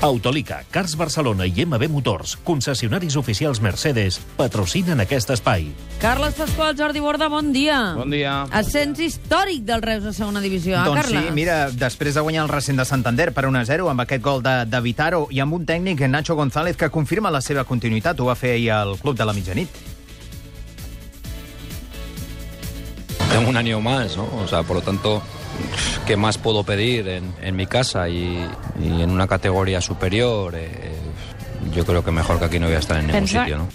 Autolica, Cars Barcelona i MB Motors, concessionaris oficials Mercedes, patrocinen aquest espai. Carles Pasqual, Jordi Borda, bon dia. Bon dia. Ascens històric del Reus a segona divisió, eh, doncs Carles? sí, mira, després de guanyar el recent de Santander per 1-0 amb aquest gol de, de Vitaro i amb un tècnic, Nacho González, que confirma la seva continuïtat. Ho va fer ahir al Club de la Mitjanit. Tengo un año más, ¿no? O sea, por lo tanto, ¿qué más puedo pedir en, en mi casa y, y en una categoría superior? Eh, yo creo que mejor que aquí no voy a estar en ningún sitio, ¿no?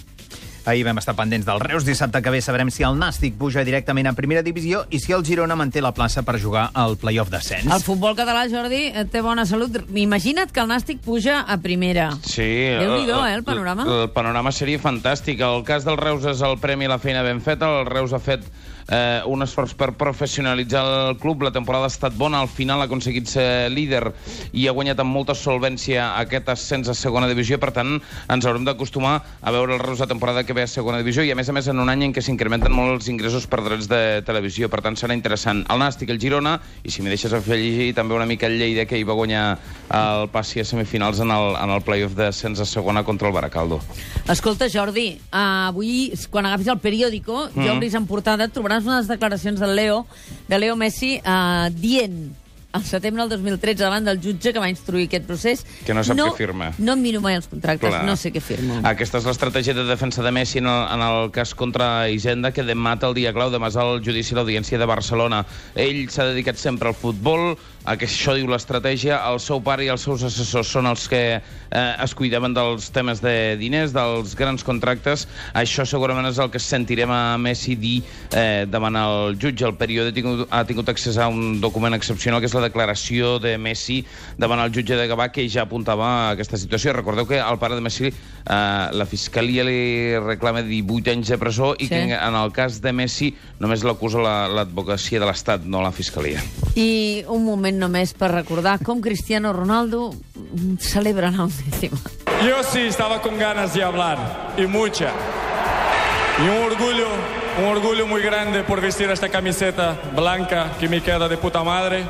Ahir vam estar pendents del Reus. Dissabte que ve sabrem si el Nàstic puja directament a primera divisió i si el Girona manté la plaça per jugar al playoff d'ascens. El futbol català, Jordi, eh, té bona salut. Imagina't que el Nàstic puja a primera. Sí. Déu-n'hi-do, eh, el panorama. El, el panorama seria fantàstic. El cas del Reus és el premi la feina ben feta. El Reus ha fet eh, un esforç per professionalitzar el club. La temporada ha estat bona. Al final ha aconseguit ser líder i ha guanyat amb molta solvència aquest ascens a segona divisió. Per tant, ens haurem d'acostumar a veure el Reus la temporada que ve a segona divisió i, a més a més, en un any en què s'incrementen molt els ingressos per drets de televisió. Per tant, serà interessant. El Nàstic, el Girona, i si m'hi deixes afegir també una mica el Lleida, que hi va guanyar el passi a semifinals en el, en el playoff d'ascens a segona contra el Baracaldo. Escolta, Jordi, uh, avui, quan agafis el periòdico, mm. jo obris en portada, trobaràs unes declaracions del Leo, de Leo Messi, uh, dient al setembre del 2013 davant del jutge que va instruir aquest procés... Que no sap què firma. No miro mai els contractes, Clar. no sé què firmo. Aquesta és l'estratègia de defensa de Messi en el, en el cas contra Hisenda, que demà el dia clau, demà és el judici a l'Audiència de Barcelona. Ell s'ha dedicat sempre al futbol, a que això diu l'estratègia, el seu pare i els seus assessors són els que eh, es cuidaven dels temes de diners, dels grans contractes. Això segurament és el que sentirem a Messi dir eh, davant el jutge. El període ha tingut, ha tingut accés a un document excepcional, que és la declaració de Messi davant el jutge de Gavà, que ja apuntava a aquesta situació. Recordeu que al pare de Messi eh, la fiscalia li reclama 18 anys de presó i Sí. que en el cas de Messi només l'acusa la- l'advocacia de l'Estat, no la fiscalia. I un moment només per recordar com Cristiano Ronaldo celebra la undécima. Yo sí estaba con ganas de hablar, y mucha. Y un orgullo, un orgullo muy grande por vestir esta camiseta blanca que me queda de puta madre.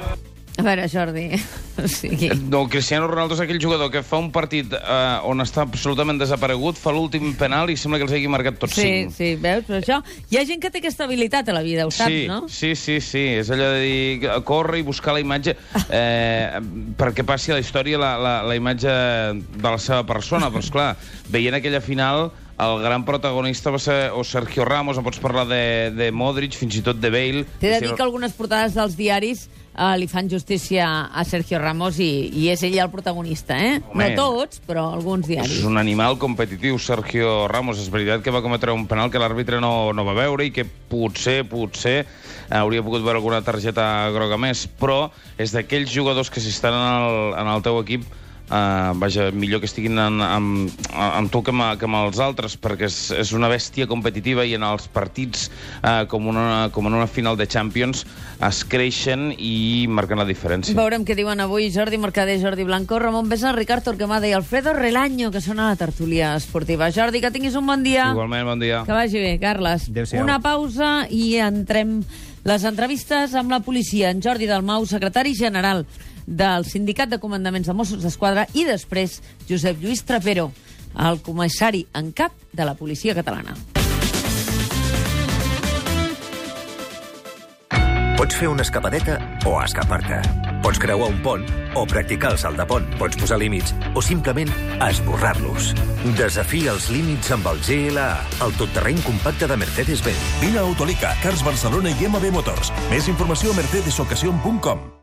A veure, Jordi, o sigui... No, Cristiano Ronaldo és aquell jugador que fa un partit eh, on està absolutament desaparegut, fa l'últim penal i sembla que els hagi marcat tots Sí, cinc. sí, veus? Però això... Hi ha gent que té aquesta habilitat a la vida, ho saps, sí, no? Sí, sí, sí. És allò de dir, córrer i buscar la imatge eh, perquè passi a la història la, la, la imatge de la seva persona. Però, esclar, veient aquella final, el gran protagonista va ser o Sergio Ramos, en pots parlar de, de Modric, fins i tot de Bale. T'he de dir que algunes portades dels diaris eh, li fan justícia a Sergio Ramos i, i és ell el protagonista, eh? Home. No tots, però alguns diaris. És un animal competitiu, Sergio Ramos. És veritat que va cometre un penal que l'àrbitre no, no va veure i que potser, potser hauria pogut veure alguna targeta groga més, però és d'aquells jugadors que si estan en el, en el teu equip Uh, vaja, millor que estiguin en, amb, amb tu que amb, que amb els altres, perquè és, és una bèstia competitiva i en els partits, uh, com, una, com en una final de Champions, es creixen i marquen la diferència. Veurem què diuen avui Jordi Mercader, Jordi Blanco, Ramon Besa, Ricard Torquemada i Alfredo Relaño, que són a la tertúlia esportiva. Jordi, que tinguis un bon dia. Igualment, bon dia. Que vagi bé, Carles. Una pausa i entrem les entrevistes amb la policia. En Jordi Dalmau, secretari general del Sindicat de Comandaments de Mossos d'Esquadra i després Josep Lluís Trapero, el comissari en cap de la policia catalana. Pots fer una escapadeta o escapar-te. Pots creuar un pont o practicar el salt de pont. Pots posar límits o simplement esborrar-los. Desafia els límits amb el GLA, el totterreny compacte de Mercedes-Benz. Vine a Autolica, Cars Barcelona i MB Motors. Més informació a mercedesocasion.com.